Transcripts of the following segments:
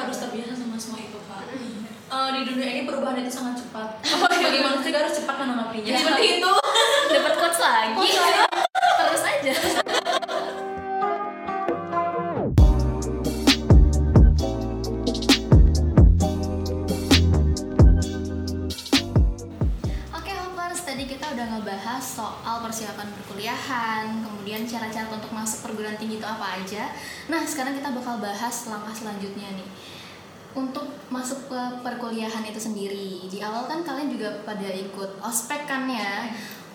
harus terbiasa sama semua itu pak Eh, di dunia ini perubahan itu sangat cepat. Bagi manusia harus cepat menanggapinya seperti itu. Dapat quotes lagi. Terus aja. Oke Hoppers, tadi kita udah ngebahas soal persiapan perkuliahan, kemudian cara-cara untuk masuk perguruan tinggi itu apa aja. Nah, sekarang kita bakal bahas langkah selanjutnya nih. Untuk masuk ke perkuliahan itu sendiri, di awal kan kalian juga pada ikut ospek kan ya.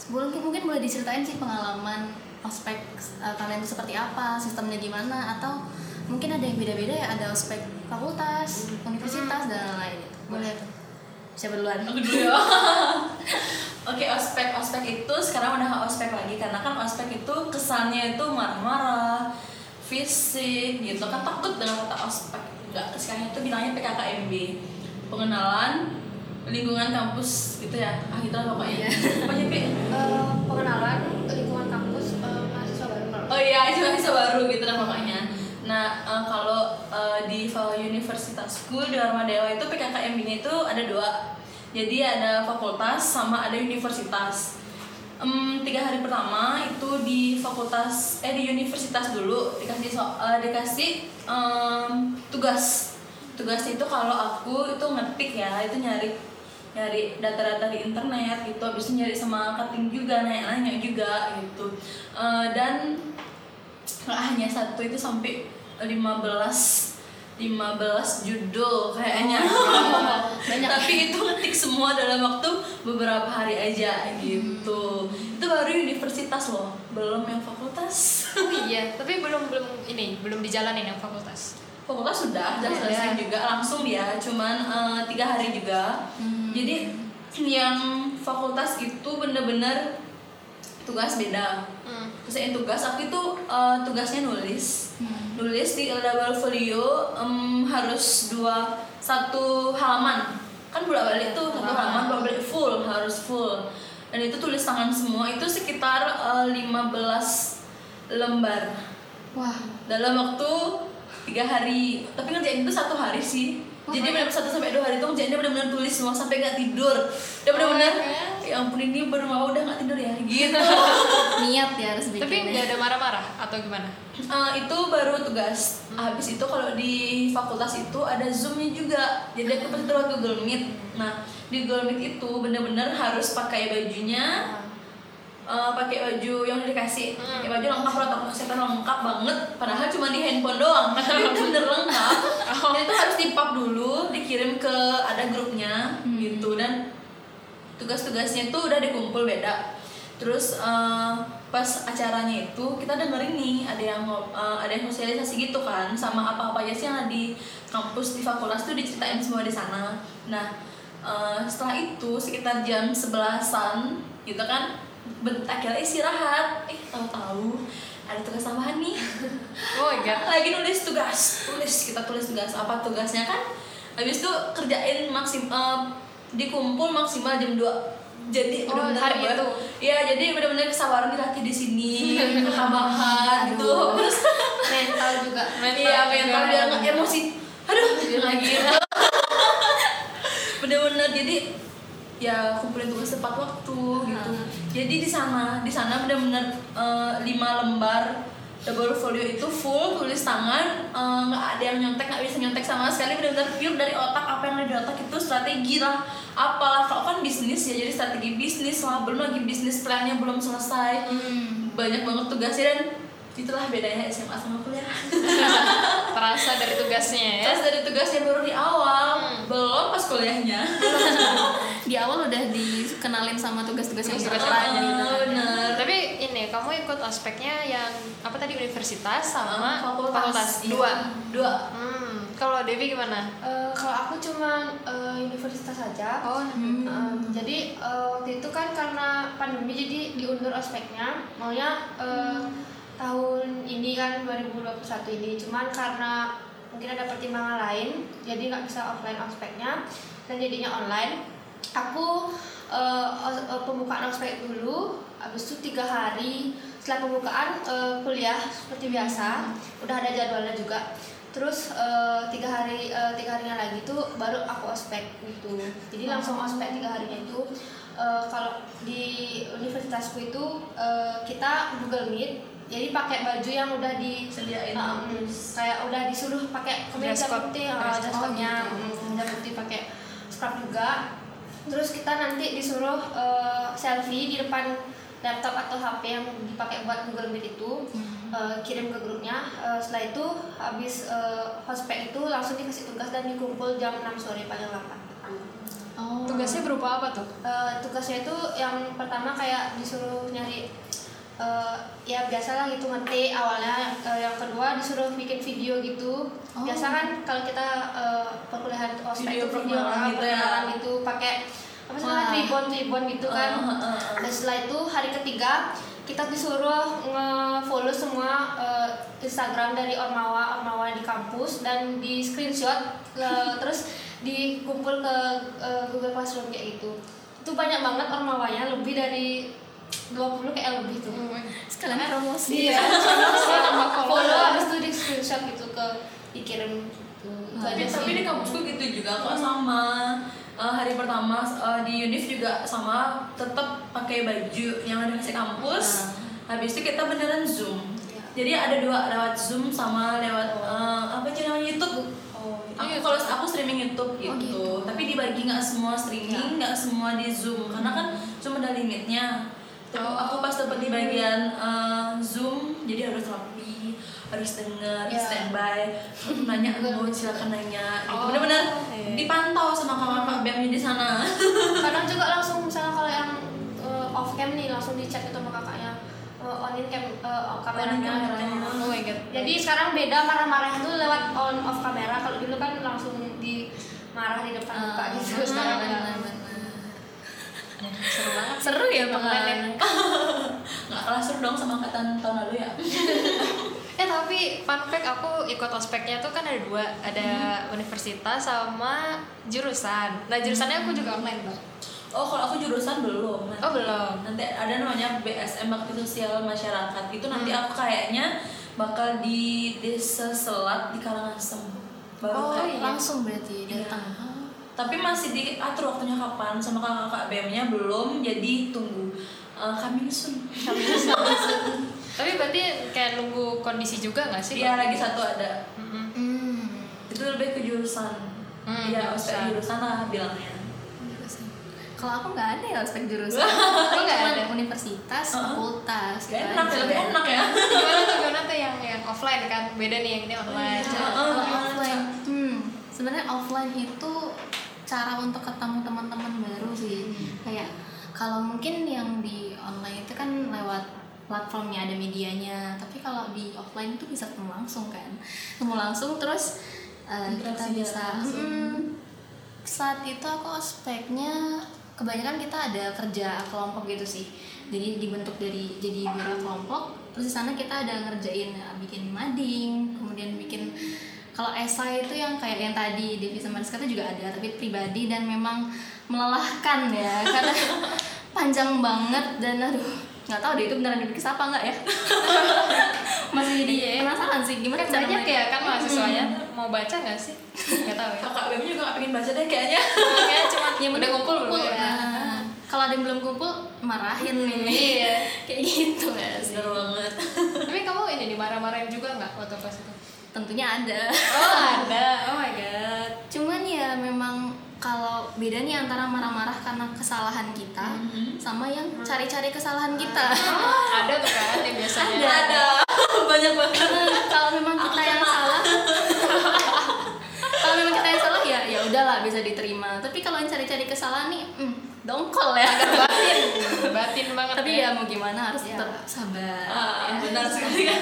Mungkin, mungkin boleh diceritain sih pengalaman ospek eh, kalian itu seperti apa, sistemnya gimana, atau mungkin ada yang beda-beda ya, ada ospek fakultas, universitas, dan lain-lain. Boleh siapa duluan? Aku dulu ya. Oke, ospek ospek itu sekarang udah ospek lagi karena kan ospek itu kesannya itu marah-marah, fisik gitu kan takut dengan kata ospek. Enggak, sekarang itu bilangnya PKKMB. Pengenalan lingkungan kampus gitu ya. Ah, gitu lah pokoknya. Pokoknya Pi. Eh, pengenalan lingkungan kampus eh, mahasiswa baru Oh iya, itu mahasiswa baru gitu lah pokoknya. Nah, eh, kalau eh, di Universitasku di Dharma Dewa itu PKKMB-nya itu ada dua. Jadi ada fakultas sama ada universitas. Em, tiga hari pertama itu di fakultas eh di universitas dulu dikasih so- eh, dikasih em, tugas. Tugasnya itu kalau aku itu ngetik ya itu nyari nyari data-data di internet gitu habis itu nyari sama cutting juga nanya-nanya juga gitu. Eh, dan hanya satu itu sampai 15 15 judul kayaknya. Banyak. tapi itu ngetik semua dalam waktu beberapa hari aja gitu. Itu baru universitas loh belum yang fakultas. Oh iya, tapi belum belum ini belum dijalanin yang fakultas. fakultas sudah sudah Oh, selesai ya. juga langsung dia cuman eh, tiga hari juga. Jadi yang fakultas itu bener-bener tugas beda. Hmm. terus yang tugas aku itu eh, tugasnya nulis nulis di double folio em, harus dua satu halaman. Kan bolak balik tuh satu halaman bolak balik full harus full. Dan itu tulis tangan semua itu sekitar eh, 15 lembar. Wah, dalam waktu tiga hari. Tapi ngerjain itu satu hari sih jadi benar satu sampai dua hari itu ngerjainnya benar-benar tulis semua sampai nggak tidur. Dia benar-benar ya ampun ini baru mau udah nggak tidur ya gitu. Niat ya harus bikinnya. Tapi nggak ada marah-marah atau gimana? Eh, itu baru tugas. Habis itu kalau di fakultas itu ada zoomnya juga. Jadi aku pasti lewat Google Meet. Nah di Google Meet itu benar-benar harus pakai bajunya eh, pakai baju yang udah dikasih. Hmm. pakai baju lengkap protokol kesehatan lengkap banget. Padahal cuma di handphone doang tapi bener lengkap. Dan itu harus dipap dulu dikirim ke ada grupnya gitu. Dan tugas-tugasnya itu udah dikumpul beda. Terus eh, pas acaranya itu kita dengerin nih ada yang eh, ada yang sosialisasi gitu kan sama apa apa aja sih yang di kampus di fakultas tuh diceritain semua di sana. Nah eh, setelah itu sekitar jam sebelasan gitu kan ben- akhirnya istirahat eh tahu-tahu ada tugas tambahan nih Oh my god. lagi nulis tugas tulis kita tulis tugas apa tugasnya kan habis itu kerjain maksimal dikumpul maksimal jam 2 jadi Oh, benar-benar hari itu? Iya, jadi benar-benar kesabaran dilatih di sini, ketabahan gitu. Terus mental juga iya, mental juga. nggak emosi. Aduh, lagi. bener-bener jadi ya kumpulin tugas tepat waktu gitu. Jadi di sana, di sana benar-benar eh, lima lembar double folio itu full tulis tangan eh, nggak ada yang nyontek nggak bisa nyontek sama sekali benar-benar pure dari otak apa yang ada di otak itu strategi. Lah apalah kalau kan bisnis ya jadi strategi bisnis lah belum lagi bisnis plannya belum selesai. Banyak banget tugasnya dan itulah bedanya SMA sama kuliah. Terasa dari tugasnya ya. terus dari tugasnya baru di awal Hmm. belum pas kuliahnya di awal udah dikenalin sama tugas-tugas yang apa? gitu. Ah, bener Tapi ini kamu ikut ospeknya yang apa tadi universitas sama Ah, fakultas. Iya. Dua. dua Hmm. Kalau Devi gimana? Eh, kalau aku cuma eh, universitas saja Oh, Em, jadi eh, waktu itu kan karena pandemi jadi diundur ospeknya maunya eh, tahun ini kan 2021 ini cuman karena mungkin ada pertimbangan lain jadi nggak bisa offline ospeknya dan jadinya online aku os- eh, pembukaan ospek dulu habis itu tiga hari. Setelah pembukaan eh, kuliah seperti biasa udah ada jadwalnya juga. Terus eh, tiga hari eh, tiga itu baru aku ospek gitu jadi langsung ospek tiga harinya itu. Eh, kalau di universitasku itu eh, kita Google Meet. Jadi pakai baju yang udah di Sediain. Um, kayak udah disuruh pakai kemeja putih uh, Oh, gitu. kemeja putih pakai scrub juga terus kita nanti disuruh uh, selfie di depan laptop atau HP yang dipakai buat Google Meet itu uh, kirim ke grupnya Uh, setelah itu habis uh, hospek itu langsung dikasih tugas dan dikumpul jam 6 sore paling lambat Oh. Tugasnya berupa apa tuh? Uh, tugasnya itu yang pertama kayak disuruh nyari uh, ya biasalah gitu ngerti awalnya Uh, yang kedua disuruh bikin video gitu Oh. biasa kan kalau kita uh, perkuliahan ospek Video itu video uh, gitu ya. Pakai apa sih namanya tribon tribon gitu kan. Uh, uh, uh. dan setelah itu hari ketiga kita disuruh nge-follow semua uh, Instagram dari Ormawa Ormawa di kampus dan di screenshot uh, terus dikumpul ke uh, Google Classroom kayak gitu. Itu banyak banget Ormawanya lebih dari 20 kayak lebih tuh. Sekalian promosi. Iya, follow habis itu di screenshot gitu ke dikirim gitu. Itu Tapi- tapi, di kampusku gitu juga kok sama Eh, hari pertama eh, di Unif juga sama tetap pakai baju yang ada kasih kampus. Habis itu kita beneran zoom. Iya. jadi ada dua lewat zoom sama lewat eh, apa sih namanya YouTube. Oh, aku kalau aku streaming YouTube gitu, gitu. tapi dibagi nggak semua streaming nggak semua di zoom. Karena kan zoom ada limitnya. Tuh, aku pas dapet di bagian eh, zoom jadi harus rapi harus dengar Ya. standby. Nanya mau silakan nanya. Gitu Oh, iya. dipantau sama kakak-kakak BEM di sana kadang juga langsung misalnya kalau yang uh, off cam nih langsung dicek itu sama kakaknya uh, on in cam uh, kameranya kameranya. Oh my god. jadi sekarang beda marah-marahnya tuh lewat on off kamera kalau dulu kan langsung di marah di depan muka Ah, gitu sekarang benar, beda. benar. Seru banget. seru ya pengalaman nggak kalah seru dong sama angkatan tahun lalu ya Eh tapi fun fact aku ikut ospeknya tuh kan ada dua, ada universitas sama jurusan. Nah jurusannya aku juga online mbak. oh kalau aku jurusan belum nanti. Oh, belum. nanti ada namanya BSM Bakti Sosial Masyarakat itu nanti Hmm. aku kayaknya bakal di desa Selat di Karangasem baru Oh, kayaknya. langsung berarti Iya. datang tapi masih diatur waktunya kapan sama kakak-kakak BM-nya belum jadi tunggu uh, coming soon Tapi berarti kayak nunggu kondisi juga nggak sih? dia lagi satu ada hmm. itu lebih ke jurusan Hmm, Iya, jurusan. ospek jurusan lah bilangnya kalau aku nggak ada ya aspek jurusan Oh, nggak ada? universitas Uh-uh. fakultas Gak gitu enak aja. ya, lebih enak ya Gimana tuh gimana tuh yang yang offline kan? Beda nih yang ini online. Iya. Kalau Heeh. offline, hmm, sebenarnya offline itu cara untuk ketemu teman-teman baru sih. Kayak kalau mungkin yang di online itu kan lewat platformnya ada medianya, tapi kalau di offline itu bisa ketemu langsung kan, ketemu langsung terus uh, kita bisa. hmm, saat itu aku ospeknya kebanyakan kita ada kerja kelompok gitu sih. Jadi dibentuk dari jadi beberapa kelompok. Terus di sana kita ada ngerjain ya, bikin mading kemudian bikin kalau esai itu yang kayak yang tadi Devi sama Rizka itu juga ada tapi pribadi dan memang melelahkan ya. Karena panjang banget dan aduh nggak tahu deh itu beneran dibikin apa nggak ya masih jadi Iya. penasaran sih gimana Kan banyak ya kan mahasiswanya mau baca nggak sih? Gak tahu ya. kakak juga gak pengen baca deh kayaknya Kayaknya cuma yang udah kumpul belum ya? Nah, kalau ada yang belum kumpul marahin nih Iya. kayak gitu ya sih bener banget Tapi kamu ini dimarah-marahin juga nggak waktu pas itu? tentunya ada Oh ada. Oh my god. cuman ya memang kalau beda nih antara marah-marah karena kesalahan kita Mhm. sama yang cari-cari kesalahan kita ada tuh kan yang biasanya. ada banyak banget Nah, kalau memang kita yang salah kalau memang kita yang salah ya ya udahlah bisa diterima tapi kalau yang cari-cari kesalahan nih hmm, dongkol ya batin, batin banget. tapi ya mau gimana harus Ya. tetap sabar ah, benar sekali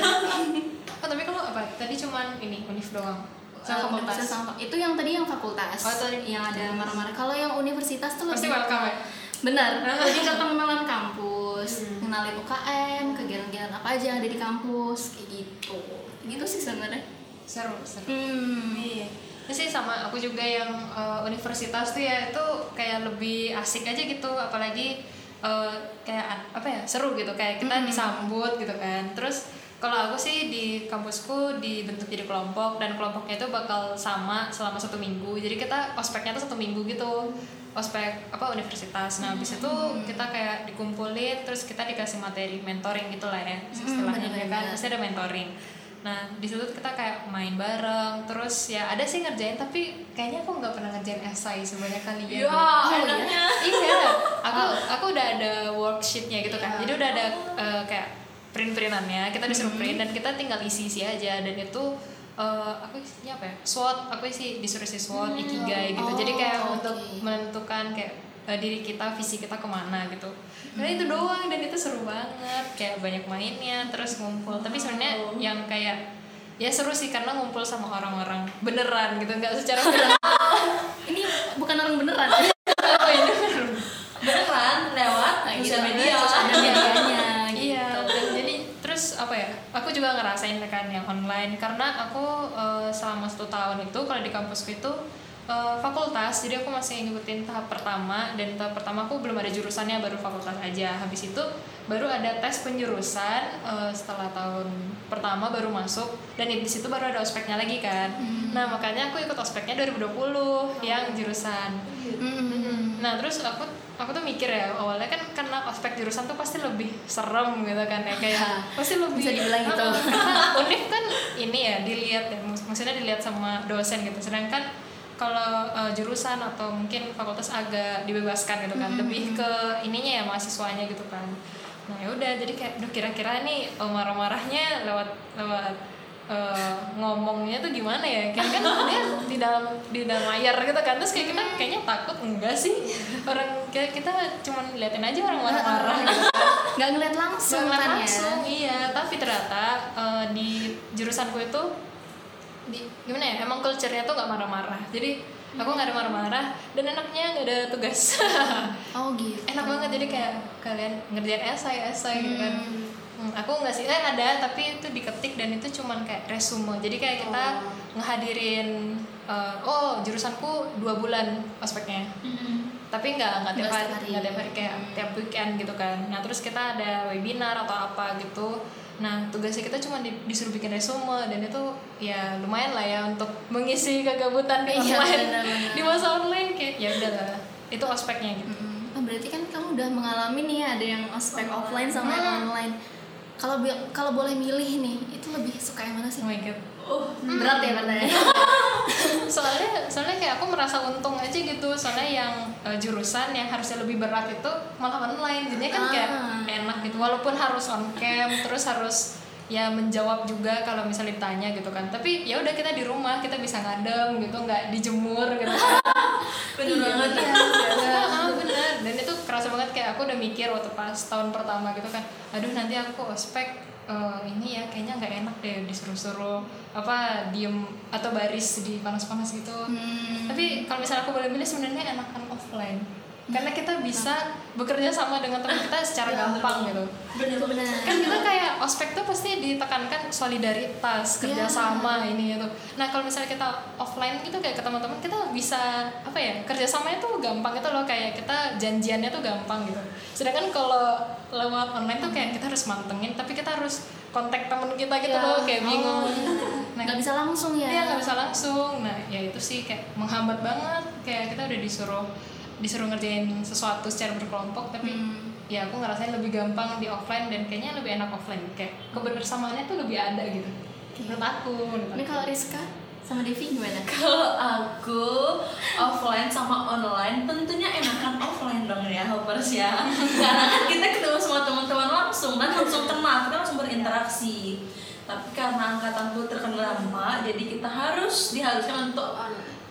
Oh tapi kamu apa? Tadi cuman ini univ doang. Sama fakultas. sama itu yang tadi yang fakultas Oh, tadi yang ada marah-marah kalau yang universitas tuh Pasti lebih welcome ya. benar jadi ke pengenalan kampus Hmm. kenalin UKM kegiatan-kegiatan apa aja yang ada di kampus kayak gitu gitu sih sebenarnya Seru, seru. hmm. Iya. Ini sih sama aku juga yang eh, universitas tuh ya itu kayak lebih asik aja gitu apalagi eh, kayak apa ya seru gitu kayak kita Mm-mm. disambut gitu kan terus kalau aku sih di kampusku dibentuk jadi kelompok dan kelompoknya itu bakal sama selama satu minggu. Jadi kita ospeknya tuh satu minggu gitu. Ospek apa universitas. Nah habis itu kita kayak dikumpulin terus kita dikasih materi mentoring gitulah ya istilahnya ya kan? pasti ada mentoring. Nah di situ kita kayak main bareng terus ya ada sih ngerjain tapi kayaknya aku nggak pernah ngerjain esai sebanyak kalian ya enaknya. Iya. Aku aku udah ada worksheetnya gitu kan. Jadi udah ada eh, kayak print printannya kita disuruh print dan kita tinggal isi isi aja. Dan itu eh, aku isinya apa ya? SWOT aku isi disuruh isi SWOT ikigai gitu. Jadi kayak Oh, untuk menentukan kayak eh, diri kita visi kita ke mana gitu. Dan itu doang dan itu seru banget. Kayak banyak mainnya terus ngumpul. Tapi sebenarnya yang kayak ya seru sih karena ngumpul sama orang-orang beneran gitu. Nggak secara beneran. Ini bukan orang beneran ini beneran lewat Nah, sosial gitu. media Sosial medianya. Iya, dan jadi terus apa ya? Aku juga ngerasain kan yang online karena aku eh, selama satu tahun itu kalau di kampusku itu eh, fakultas, jadi aku masih ngikutin tahap pertama dan tahap pertama aku belum ada jurusannya baru fakultas aja. Habis itu baru ada tes penjurusan eh, setelah tahun pertama baru masuk dan di situ baru ada ospeknya lagi kan. Nah makanya aku ikut ospeknya 2020 yang jurusan. Hmm. Nah terus aku aku tuh mikir ya awalnya kan karena ospek jurusan tuh pasti lebih serem gitu kan ya kayak pasti lebih Bisa dibilang gitu. karena kan ini ya dilihat ya mak- maksudnya dilihat sama dosen gitu. Sedangkan kalau uh, jurusan atau mungkin fakultas agak dibebaskan gitu kan lebih ke ininya ya mahasiswanya gitu kan. Nah ya udah jadi kayak duh kira-kira nih uh, marah-marahnya lewat lewat uh, ngomongnya tuh gimana ya? Kan kan dia di dalam di dalam layar gitu kan. Terus kayak kita kayaknya takut enggak sih. Orang kayak kita cuman liatin aja orang marah-marah gitu. Nggak ngeliat langsung Nggak kan ya. langsung iya. Tapi ternyata eh, di jurusanku itu di gimana ya emang culture-nya tuh nggak marah-marah. Jadi aku nggak ada marah-marah dan enaknya nggak ada tugas. Oh gitu. enak banget. Jadi kayak kalian ngerjain esai esai gitu kan Hmm, aku nggak sih eh ada tapi itu diketik dan itu cuman kayak resume. Jadi kayak kita ngehadirin eh, oh jurusanku dua bulan ospeknya. Tapi nggak nggak tiap hari nggak tiap hari kayak tiap weekend gitu kan. Nah terus kita ada webinar atau apa gitu. Nah tugasnya kita cuma di- disuruh bikin resume dan itu ya lumayan lah ya untuk mengisi kegabutan di Iya, online. benar-benar. di masa online kayak ya udah lah itu ospeknya gitu. Oh, berarti kan kamu udah mengalami nih ya, ada yang ospek offline sama yang online. Kalau kalau boleh milih nih, itu lebih suka yang mana sih? oh my god. Oh Berat ya pertanyaannya. soalnya soalnya kayak aku merasa untung aja gitu. Soalnya yang eh, jurusan yang harusnya lebih berat itu malah online. Jadinya kan kayak Ah. enak gitu. Walaupun harus on cam terus harus ya menjawab juga kalau misalnya ditanya gitu kan. Tapi ya udah kita di rumah kita bisa ngadem gitu nggak dijemur gitu bener banget Iya, ah, bener dan itu kerasa banget kayak aku udah mikir waktu pas tahun pertama gitu kan aduh nanti aku ospek eh, ini ya kayaknya nggak enak deh disuruh-suruh apa diem atau baris di panas-panas gitu Hmm. tapi kalau misalnya aku boleh milih sebenarnya enakan offline karena kita bisa bekerja sama dengan teman kita secara gampang gitu bener Itu benar. kan kita kayak ospek tuh pasti ditekankan solidaritas kerjasama ini itu nah kalau misalnya kita offline gitu kayak ke teman-teman kita bisa apa ya kerjasamanya tuh gampang gitu loh kayak kita janjiannya tuh gampang gitu sedangkan kalau lewat online tuh kayak kita harus mantengin tapi kita harus kontak temen kita gitu Ya. loh kayak bingung nah nggak bisa langsung ya. Iya nggak bisa langsung. Nah ya itu sih kayak menghambat banget. Kayak kita udah disuruh disuruh ngerjain sesuatu secara berkelompok tapi Hmm. ya aku ngerasain lebih gampang di offline dan kayaknya lebih enak offline. Kayak kebersamaannya tuh lebih ada gitu. Menurut aku. menurut Ini kalau Rizka sama Devi gimana? Kalau aku offline sama online tentunya enakan offline dong ya hoppers ya Karena kan kita ketemu sama teman-teman langsung dan langsung kenal, kita langsung berinteraksi Tapi karena angkatanku terkenal lama, jadi kita harus diharuskan untuk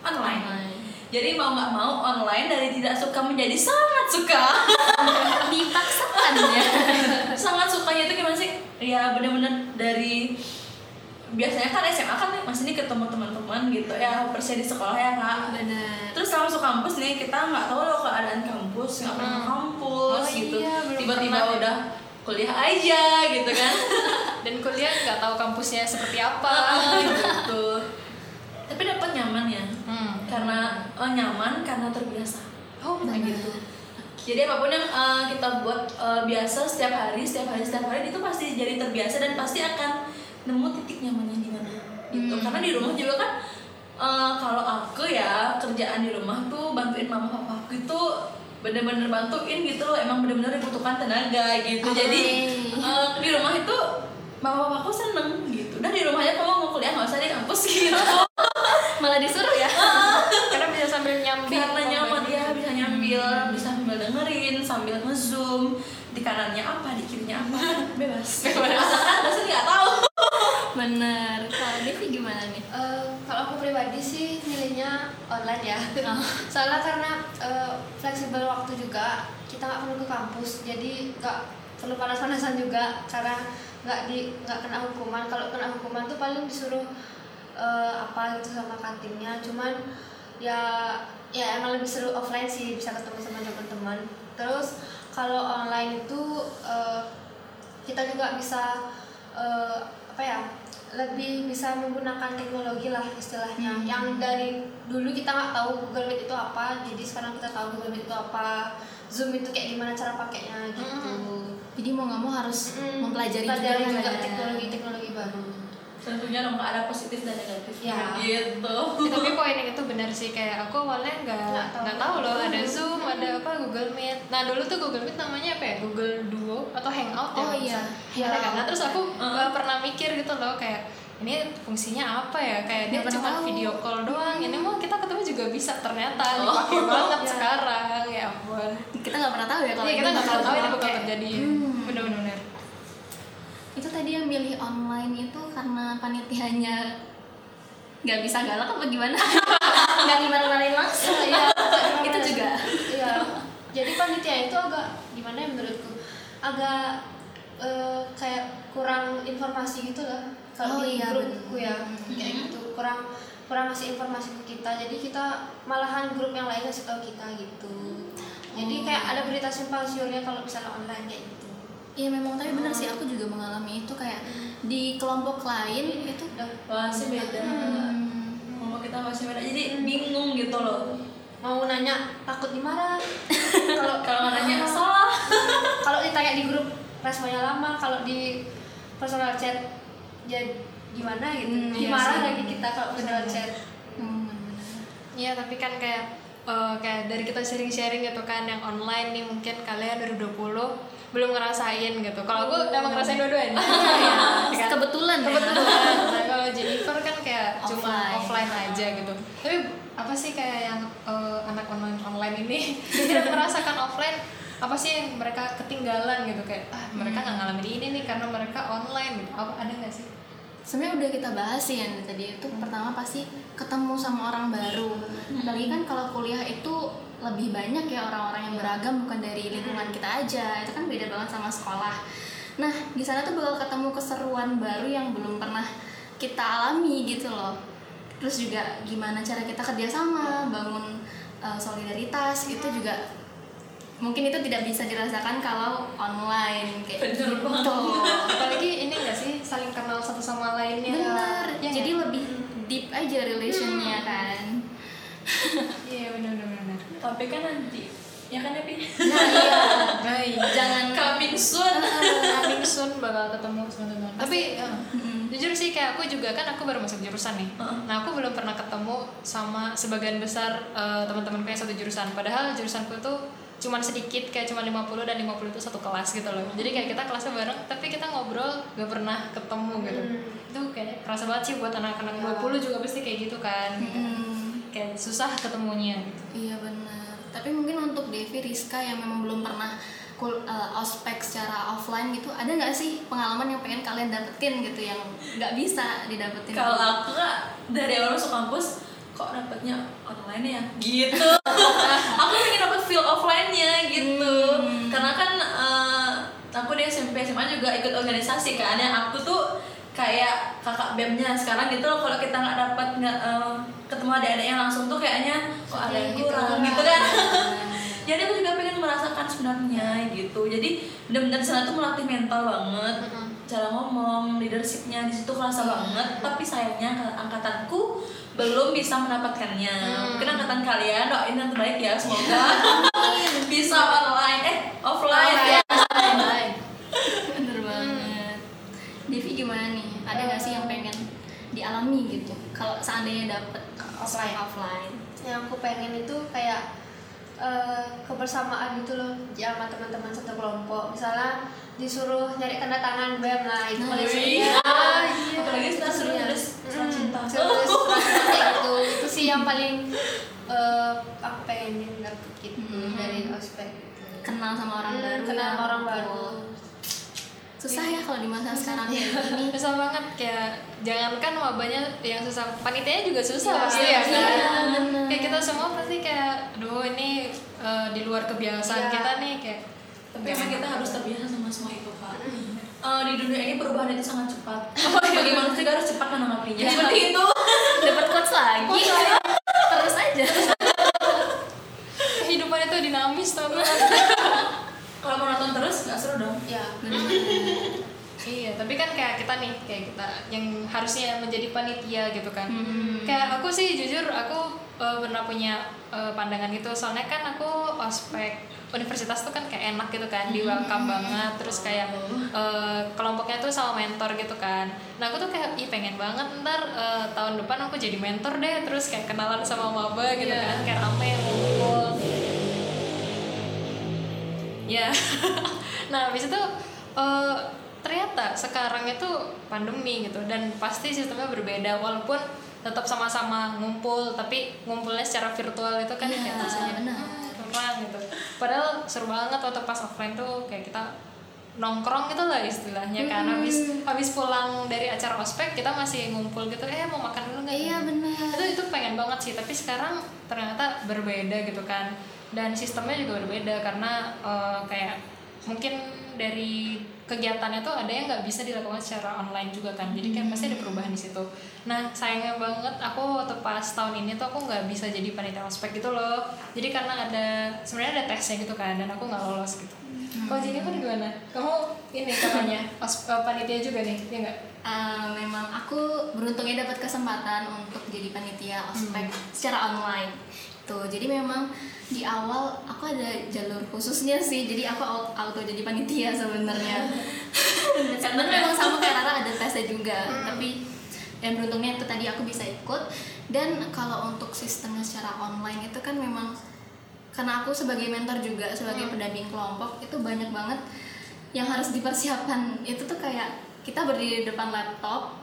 online Jadi mau nggak mau online dari tidak suka menjadi sangat suka Dipaksakan ya. Sangat sukanya itu gimana sih? Ya bener-bener dari biasanya kan SMA kan masih nih ketemu teman-teman gitu ya persia di sekolah ya kak Benar. terus kalau masuk kampus nih kita nggak tahu loh keadaan kampus nggak pernah ke kampus Oh gitu iya, tiba-tiba pernah ya. udah kuliah aja gitu kan Dan kuliah nggak tahu kampusnya seperti apa. gitu tapi dapat Hmm. Karena oh, nyaman karena terbiasa. Oh Benar. gitu. jadi apa pun yang eh, kita buat eh, biasa setiap hari setiap hari setiap hari itu pasti jadi terbiasa dan pasti akan nemu titik nyamannya di mana. Gitu. Karena di rumah juga kan eh, kalau aku ya kerjaan di rumah tuh bantuin mama papa aku itu bener-bener bantuin gitu loh. Emang bener-bener dibutuhkan tenaga gitu. Jadi eh, di rumah itu mama papa aku seneng gitu. Udah di rumahnya kamu mau kuliah nggak usah di kampus gitu. Malah disuruh ya. Karena bisa sambil nyambi karena nyaman ya bisa nyambil bisa sambil dengerin sambil ngezoom di kanannya apa di kirinya apa. Bebas. Asalkan dosen nggak tahu. Bener. Kalau Devi gimana nih? Eh, kalau aku pribadi sih milihnya online ya. Soalnya karena eh, fleksibel waktu juga kita nggak perlu ke kampus jadi nggak perlu panas-panasan juga karena nggak di nggak kena hukuman. Kalau kena hukuman tuh paling disuruh eh, apa gitu sama kantinnya. Cuman ya ya emang lebih seru offline sih bisa ketemu sama teman-teman. Terus kalau online itu eh, kita juga bisa eh, apa ya lebih bisa menggunakan teknologi lah istilahnya. Yang dari dulu kita nggak tahu Google Meet itu apa jadi sekarang kita tahu Google Meet itu apa Zoom itu kayak gimana cara pakainya gitu jadi mau nggak mau harus Mm, mempelajari pelajari juga, juga ya. teknologi-teknologi baru tentunya dong ada positif dan negatif Ya. gitu Ya, tapi poin yang itu benar sih kayak aku awalnya nggak Nggak tahu. loh ada Zoom ada apa Google Meet nah dulu tuh Google Meet namanya apa ya Google Duo atau Hangout ya Oh, iya. kan? nah terus aku nggak pernah mikir gitu loh kayak ini fungsinya apa ya kayak dia cuma tahu. video call doang ini mau kita ketemu juga bisa ternyata dipakai banget Iya. sekarang ya ampun kita nggak pernah tahu ya kalau ini kita nggak pernah tahu ini bakal terjadi Hmm. bener-bener itu tadi yang milih online itu karena panitianya nggak bisa galak apa gimana nggak gimana-gimanain langsung Iya, itu juga Iya. Jadi panitia itu agak gimana ya menurutku? Agak eh, kayak kurang informasi gitu lah. Oh, Kalau di iya, grupku ya kayak gitu. Kurang kurang ngasih informasi ke kita. Jadi kita malahan grup yang lain ngasih tahu kita gitu. Jadi Oh. kayak ada berita simpang siurnya kalau misalnya online kayak gitu. Iya memang. Tapi benar sih aku juga mengalami itu kayak di kelompok lain itu Udah masih beda. Hmm, ngomong kita masih beda. Jadi bingung gitu loh. Mau nanya takut dimarah. kalau kalau nanya salah. kalau ditanya di grup responnya lama. Kalau di personal chat ya gimana gitu Hmm, iya dimarah sih. lagi kita kalau personal chat hmm. Iya tapi kan kayak eh, kayak dari kita sharing-sharing gitu kan yang online nih mungkin kalian 2020 belum ngerasain gitu. Kalau gue udah ngerasain dua-duanya. Iya, kan? kebetulan ya. Kebetulan. Nah, kalau Jennifer kan kayak cuma Offline. offline aja gitu. Tapi apa sih kayak yang eh, anak online online ini tidak merasakan offline apa sih yang mereka ketinggalan gitu? Kayak ah mereka nggak ngalamin ini nih karena mereka online. Gitu. Apa ada nggak sih? Sebenarnya udah kita bahas sih yang tadi itu pertama pasti ketemu sama orang baru. Apalagi kan kalau kuliah itu lebih banyak ya orang-orang yang beragam bukan dari lingkungan kita aja. Itu kan beda banget sama sekolah. Nah di sana tuh bakal ketemu keseruan baru yang belum pernah kita alami gitu loh. Terus juga gimana cara kita kerjasama bangun uh, solidaritas itu juga mungkin itu tidak bisa dirasakan kalau online kayak Bener gitu. apalagi ini nggak sih saling kenal satu sama lainnya. Benar Ya, jadi nggak? lebih deep aja relationnya kan. Iya benar benar benar tapi kan nanti ya kan ya Pi? nah iya. Baik. jangan. Coming soon coming soon bakal ketemu sama teman. Tapi ya, jujur sih kayak aku juga kan aku baru masuk jurusan nih. Heeh. nah aku belum pernah ketemu sama sebagian besar eh, teman-temanku yang satu jurusan. Padahal jurusanku itu cuman sedikit kayak cuma 50 dan 50 itu satu kelas gitu loh. Jadi kayak kita kelasnya bareng tapi kita ngobrol gak pernah ketemu gitu. Itu kayak kerasa banget sih buat anak-anak 20 juga pasti kayak gitu kan. Hmm, kayak susah ketemunya gitu. Iya benar. Tapi mungkin untuk Devi Rizka yang memang belum pernah kul uh, ospek secara offline gitu ada nggak sih pengalaman yang pengen kalian dapetin gitu yang nggak bisa didapetin? Kalau aku dari awal masuk kampus kok dapetnya online ya? Gitu. Aku pengen dapet feel offline-nya gitu. Karena kan eh, aku di SMP SMA juga ikut organisasi kan. Yang aku tuh kayak kakak BEM-nya. Sekarang gitu loh kalau kita nggak dapat nggak eh, ketemu adik-adik yang langsung tuh kayaknya kok ada yang Gitu. kurang gitu kan. Jadi aku juga pengen merasakan sebenarnya gitu. Jadi benar-benar sana tuh melatih mental banget cara ngomong leadershipnya di situ kerasa banget. Tapi sayangnya angkatanku belum bisa mendapatkannya. Mungkin angkatan kalian doain yang terbaik ya semoga bisa online eh offline. Ya bener banget. Devi gimana nih? Ada nggak sih yang pengen dialami gitu? Kalau seandainya dapet Offline. offline. Yang aku pengen itu kayak eh, kebersamaan gitu loh ya sama teman-teman satu kelompok. Misalnya disuruh nyari tanda tangan BEM lah itu paling Wih. seru ya iya. Apalagi Itu setelah serunya. tulis surat cinta. kayak gitu itu sih yang paling eh, aku pengen dapet gitu Hmm. dari ospek kenal sama orang Hmm, baru kenal ya. sama orang baru susah ya kalau di masa sekarang kayak gini susah banget kayak jangankan mabanya yang susah panitianya juga susah Iya, pasti ya iya, kan bener. kayak kita semua pasti kayak aduh ini eh, di luar kebiasaan Iya. kita nih kayak Tapi emang kita harus terbiasa sama semua itu kak. Eh, di dunia ini perubahan itu sangat cepat. Bagi manusia harus cepat menanggapinya. Seperti itu. dapat quotes lagi terus aja kehidupan itu dinamis tau? Kalau mau nonton terus nggak seru dong. ya iya tapi kan kayak kita nih kayak kita yang harusnya menjadi panitia gitu kan Hmm. kayak aku sih jujur aku eh, pernah punya eh, pandangan gitu. Soalnya kan aku ospek universitas tuh kan kayak enak gitu kan di welcome banget. Terus kayak eh, kelompoknya tuh sama mentor gitu kan. Nah aku tuh kayak ih pengen banget ntar eh, tahun depan aku jadi mentor deh. Terus kayak kenalan sama maba gitu Iya. kan kayak rame ngumpul. Ya. Nah habis itu eh, ternyata sekarang itu pandemi gitu dan pasti sistemnya berbeda. Walaupun tetap sama-sama ngumpul tapi ngumpulnya secara virtual itu kan Iya, kayak rasanya benar. "Hmm, kurang gitu. Padahal seru banget waktu pas offline tuh kayak kita nongkrong gitu lah istilahnya kan. Habis habis pulang dari acara ospek kita masih ngumpul gitu eh mau makan dulu nggak? Iya benar. Itu itu pengen banget sih tapi sekarang ternyata berbeda gitu kan. Dan sistemnya juga berbeda karena eh, kayak mungkin dari kegiatannya tuh ada yang nggak bisa dilakukan secara online juga kan. Jadi kan pasti ada perubahan di situ. Nah sayangnya banget aku waktu pas tahun ini tuh aku nggak bisa jadi panitia ospek gitu loh. Jadi karena ada sebenarnya ada tesnya gitu kan dan aku nggak lolos gitu. Kalau Jennifer gimana? Kamu ini katanya os- eh, panitia juga nih ya nggak? Eh, memang aku beruntungnya dapat kesempatan untuk jadi panitia ospek secara online tuh jadi memang di awal aku ada jalur khususnya sih. Jadi aku auto, auto jadi panitia sebenarnya. Karena memang sama kayak Rara ada tesnya juga. Tapi yang beruntungnya itu tadi aku bisa ikut. Dan kalau untuk sistemnya secara online itu kan memang karena aku sebagai mentor juga sebagai pendamping kelompok itu banyak banget yang harus dipersiapkan. Itu tuh kayak kita berdiri di depan laptop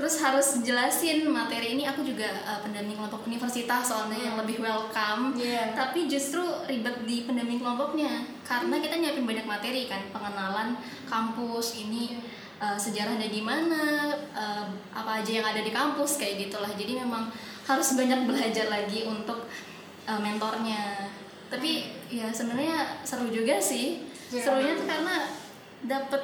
terus harus jelasin materi ini aku juga uh, pendamping kelompok universitas soalnya yang lebih welcome. Iya. tapi justru ribet di pendamping kelompoknya karena kita nyiapin banyak materi kan pengenalan kampus ini uh, sejarahnya di mana uh, apa aja yang ada di kampus kayak gitulah. Jadi memang harus banyak belajar lagi untuk uh, mentornya. Tapi ya sebenarnya seru juga sih. Iya. serunya tuh karena dapet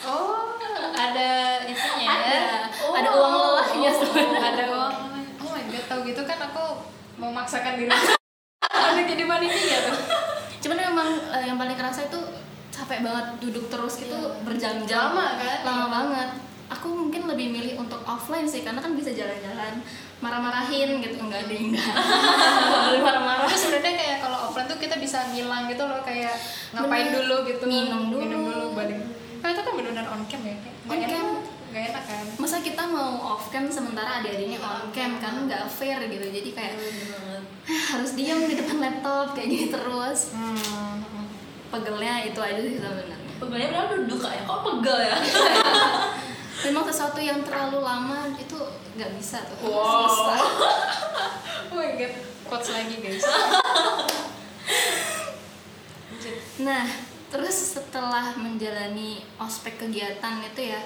Oh, ada itunya ya. ada Oh. ada uang lelahnya Oh, sebenarnya ada uang. Oh my god, tahu gitu kan aku memaksakan diri untuk jadi panitia tuh. cuman memang eh, yang paling kerasa itu capek banget duduk terus gitu berjam-jam Iya. Lama kan? lama banget aku mungkin lebih milih untuk offline sih karena kan bisa jalan-jalan marah-marahin gitu enggak deh enggak marah-marah sebenarnya kayak kalau offline tuh kita bisa ngilang gitu loh kayak ngapain Bener. dulu gitu. Minum dulu. Minum dulu balik. Kalau itu kan benar-benar on cam ya. Kayak On cam. Nggak enak kan? masa kita mau off cam sementara adik-adiknya on cam kan nggak fair gitu jadi kayak harus diam di depan laptop kayak gini terus Hmm. pegelnya itu aja sih sebenarnya Pegelnya padahal duduk ya. Kok pegel ya? memang sesuatu yang terlalu lama itu nggak bisa tuh Wow. Susah. Oh my god, quotes lagi guys. Nah, terus setelah menjalani ospek kegiatan itu ya,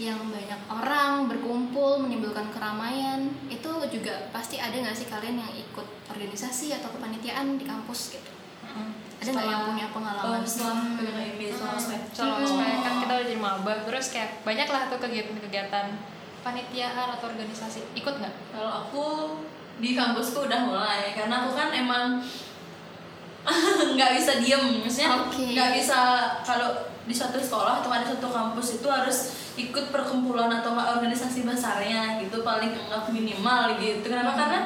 yang banyak orang berkumpul menimbulkan keramaian, itu juga pasti ada nggak sih kalian yang ikut organisasi atau kepanitiaan di kampus gitu? Mm. Ada nggak yang punya pengalaman? Oh, setelah ini, setelah ospek kan kita udah jadi maba, terus kayak banyak lah tuh kegiatan-kegiatan panitiaan atau organisasi. Ikut nggak? Kalau aku di kampusku udah mulai karena aku kan emang nggak bisa diem maksudnya Oke. nggak bisa kalau di suatu sekolah atau ada suatu kampus itu harus ikut perkumpulan atau organisasi besarnya gitu paling enggak minimal gitu. Kenapa? Karena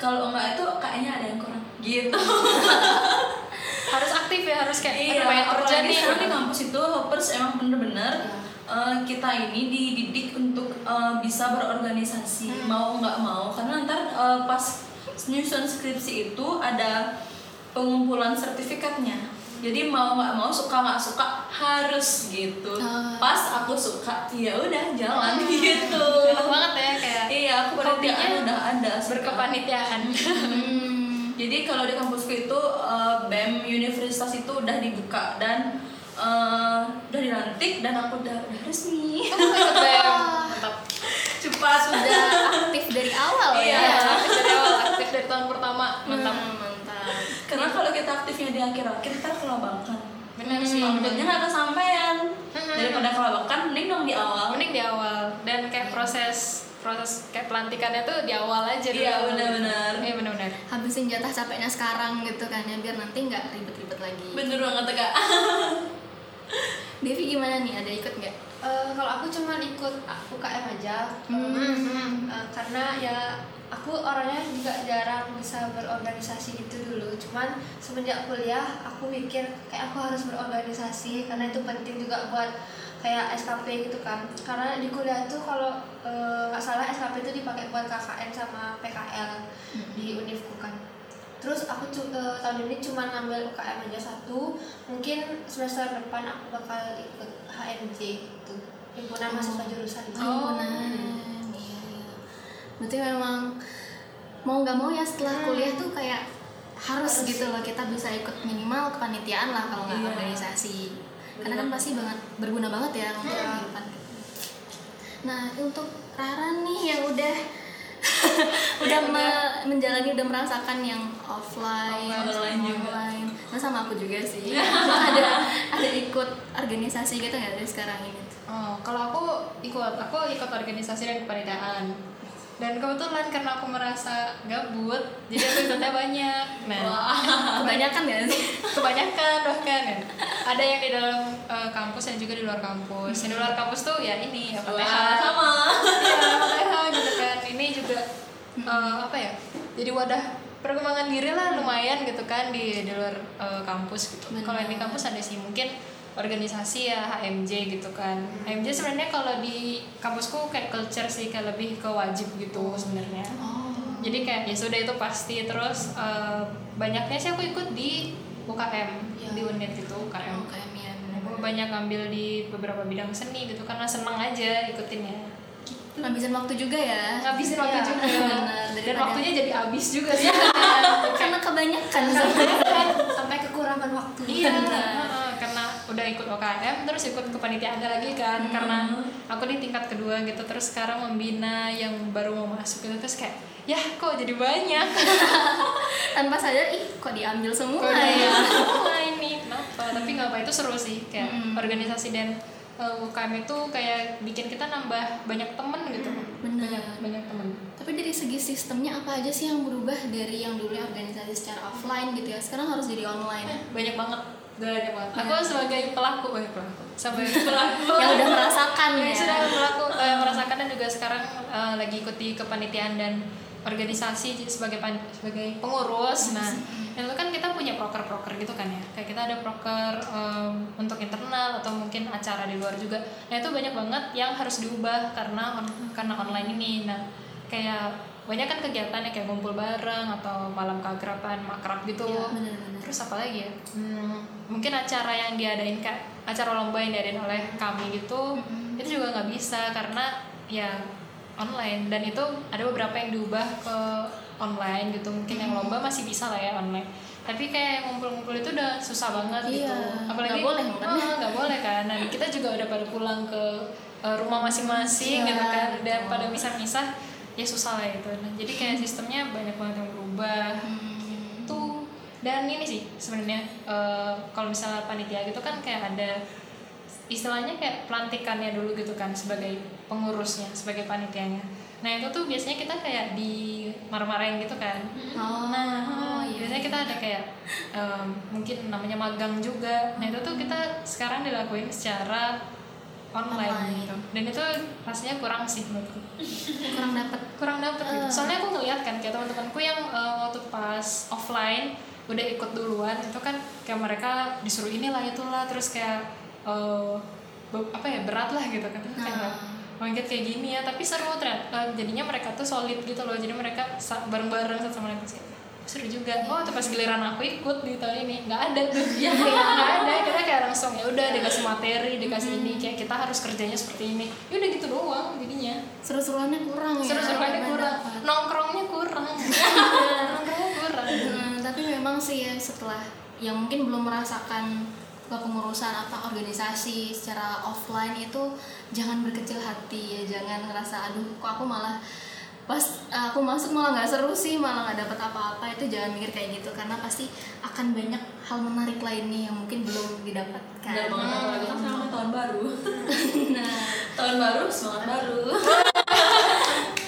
kalau enggak itu kayaknya ada yang kurang gitu. Harus aktif ya, harus kayak iya banyak kerja apalagi nih. sekarang. di kampus itu hoppers emang bener-bener eh, kita ini dididik untuk eh, bisa berorganisasi mau nggak mau. Karena ntar eh, pas nyusun skripsi itu ada pengumpulan sertifikatnya jadi mau nggak mau suka nggak suka harus gitu Ah. pas aku suka ya udah jalan gitu enak banget ya kayak iya aku penelitian Hobinya udah ada berkepanitiaan Hmm. Jadi kalau di kampusku itu eh, BEM universitas itu udah dibuka dan eh, udah dilantik dan aku udah, udah resmi. mantap Cepat Sudah aktif dari awal Iya. ya. aktif dari awal aktif dari tahun pertama mantap Hmm. Karena kalau kita aktifnya di akhir-akhir kita kelabakan. benar sih Uploadnya nggak kesampaian. Hmm. Daripada kelabakan, mending dong di awal. mending di awal dan kayak proses proses kayak pelantikannya tuh di awal aja dulu. Iya, benar-benar. iya benar-benar Habisin jatah capeknya sekarang gitu kan ya biar nanti nggak ribet-ribet lagi. Bener banget kak. Devi gimana nih? Ada ikut nggak? Eh, kalau aku cuma ikut UKM aja Hmm. Eh, karena ya aku orangnya juga jarang bisa berorganisasi gitu dulu. Cuman semenjak kuliah aku mikir kayak aku harus berorganisasi karena itu penting juga buat kayak SKP gitu kan. Karena di kuliah tuh kalau eh, nggak salah SKP itu dipakai buat KKN sama PKL di univku kan. Terus aku eh, tahun ini cuma ngambil UKM aja satu. Mungkin semester depan aku bakal ikut HMJ gitu himpunan mahasiswa jurusan. Himpunan. Iya, iya. Berarti memang mau nggak mau ya setelah kuliah tuh kayak harus, Harus. gitu loh kita bisa ikut minimal kepanitiaan lah kalau nggak Iya. organisasi. Karena kan pasti banget berguna banget ya untuk kehidupan. Nah untuk Rara nih yang udah udah me- menjalani udah merasakan yang offline, online juga. online. Nah sama aku juga sih. ada ada ikut organisasi gitu nggak dari sekarang ini? Oh, kalau aku ikut, aku ikut organisasi dan kepanitiaan. Dan kebetulan karena aku merasa gabut, jadi aku ikutnya banyak. Nah, Kebanyakan ya sih? kebanyakan bahkan ya. Ada yang di dalam eh, kampus dan juga di luar kampus. Yang di luar kampus tuh ya ini apa Wah, sama. Iya, FTH gitu kan. Ini juga eh, apa ya? Jadi wadah perkembangan diri lah lumayan gitu kan di di luar eh, kampus gitu. Kalau di kampus ada sih mungkin organisasi ya HMJ gitu kan. HMJ sebenarnya kalau di kampusku kayak culture sih kayak lebih ke wajib gitu sebenarnya. Oh. Jadi kayak ya sudah itu pasti terus eh, banyaknya sih aku ikut di UKM Ya. di unit itu UKM. UKM ya Aku banyak ambil di beberapa bidang seni gitu karena seneng aja ikutinnya. ngabisin waktu juga ya Ngabisin waktu Iya, juga. benar. Dan waktunya jadi habis juga sih. karena kebanyakan sampai kekurangan waktu iya. Udah ikut UKM terus ikut kepanitiaan lagi kan karena aku di tingkat kedua gitu terus sekarang membina yang baru mau masuk gitu terus kayak ya kok jadi banyak? Tanpa sadar ih kok diambil semua kok ya? semua ini? Kenapa? Tapi nggak apa itu seru sih kayak Mm-mm. organisasi dan uh, UKM itu kayak bikin kita nambah banyak temen gitu. Benar. banyak banyak temen. Tapi dari segi sistemnya apa aja sih yang berubah dari yang dulu organisasi secara offline gitu ya? Sekarang harus jadi online. Banyak banget banyak banget aku sebagai pelaku eh pelaku. Sebagai pelaku. Yang udah merasakan yang ya. sudah pelaku eh, merasakan dan juga sekarang eh, lagi ikut di kepanitiaan dan organisasi sebagai pan- sebagai pengurus. Nah itu kan kita punya proker-proker gitu kan ya. Kayak kita ada proker em, untuk internal atau mungkin acara di luar juga. Nah itu banyak banget yang harus diubah karena on- karena online ini. Nah kayak banyak kan kegiatannya kayak ngumpul bareng atau malam keakraban makrab gitu. Iya, benar-benar. terus apa lagi ya? Hmm, mungkin acara yang diadain kayak acara lomba yang diadain oleh kami gitu itu juga nggak bisa karena ya online. Dan itu ada beberapa yang diubah ke online gitu. Mungkin yang lomba masih bisa lah ya online. Tapi kayak ngumpul-ngumpul itu udah susah banget gitu. Iya, apalagi nggak boleh kan? Ah, nggak boleh kan? Dan kita juga udah pada pulang ke eh, rumah masing-masing Iya, gitu kan. Betul. pada misah-misah ya susah lah itu nah, jadi kayak sistemnya banyak banget yang berubah. Hmm. tuh dan ini sih sebenarnya eh, kalau misalnya panitia gitu kan kayak ada istilahnya kayak pelantikannya dulu gitu kan sebagai pengurusnya sebagai panitianya. Nah itu tuh biasanya kita kayak di marah-marahin gitu kan. Oh, nah iya. biasanya kita ada kayak em, mungkin namanya magang juga. Nah itu tuh kita sekarang dilakuin secara online, Online. gitu dan itu rasanya kurang sih menurutku kurang dapet kurang dapet gitu. Eh. Soalnya aku ngeliat kan kayak teman-temanku yang eh, waktu pas offline udah ikut duluan itu kan kayak mereka disuruh inilah itulah terus kayak be- apa ya berat lah gitu kan kayak Nah. Bangkit kayak gini ya, tapi seru ternyata Eh, jadinya mereka tuh solid gitu loh. Jadi mereka bareng-bareng satu sama lain. Seru juga. Oh, tuh pas giliran aku ikut di tahun ini nggak ada tuh. Iya. nggak ada. Kita kayak langsung ya udah dikasih materi, dikasih ini kayak kita harus kerjanya seperti ini. Ya udah gitu doang jadinya. seru-seruannya kurang ya Seru-seruannya kurang, nongkrongnya kurang. nongkrongnya kurang. Hmm, tapi memang sih ya setelah yang mungkin belum merasakan kepengurusan apa organisasi secara offline itu jangan berkecil hati ya jangan ngerasa aduh kok aku malah pas aku masuk malah nggak seru sih malah nggak dapat apa-apa itu jangan mikir kayak gitu karena pasti akan banyak hal menarik lainnya yang mungkin belum didapatkan Benar banget apalagi kan sekarang kan tahun baru. nah tahun baru semangat baru.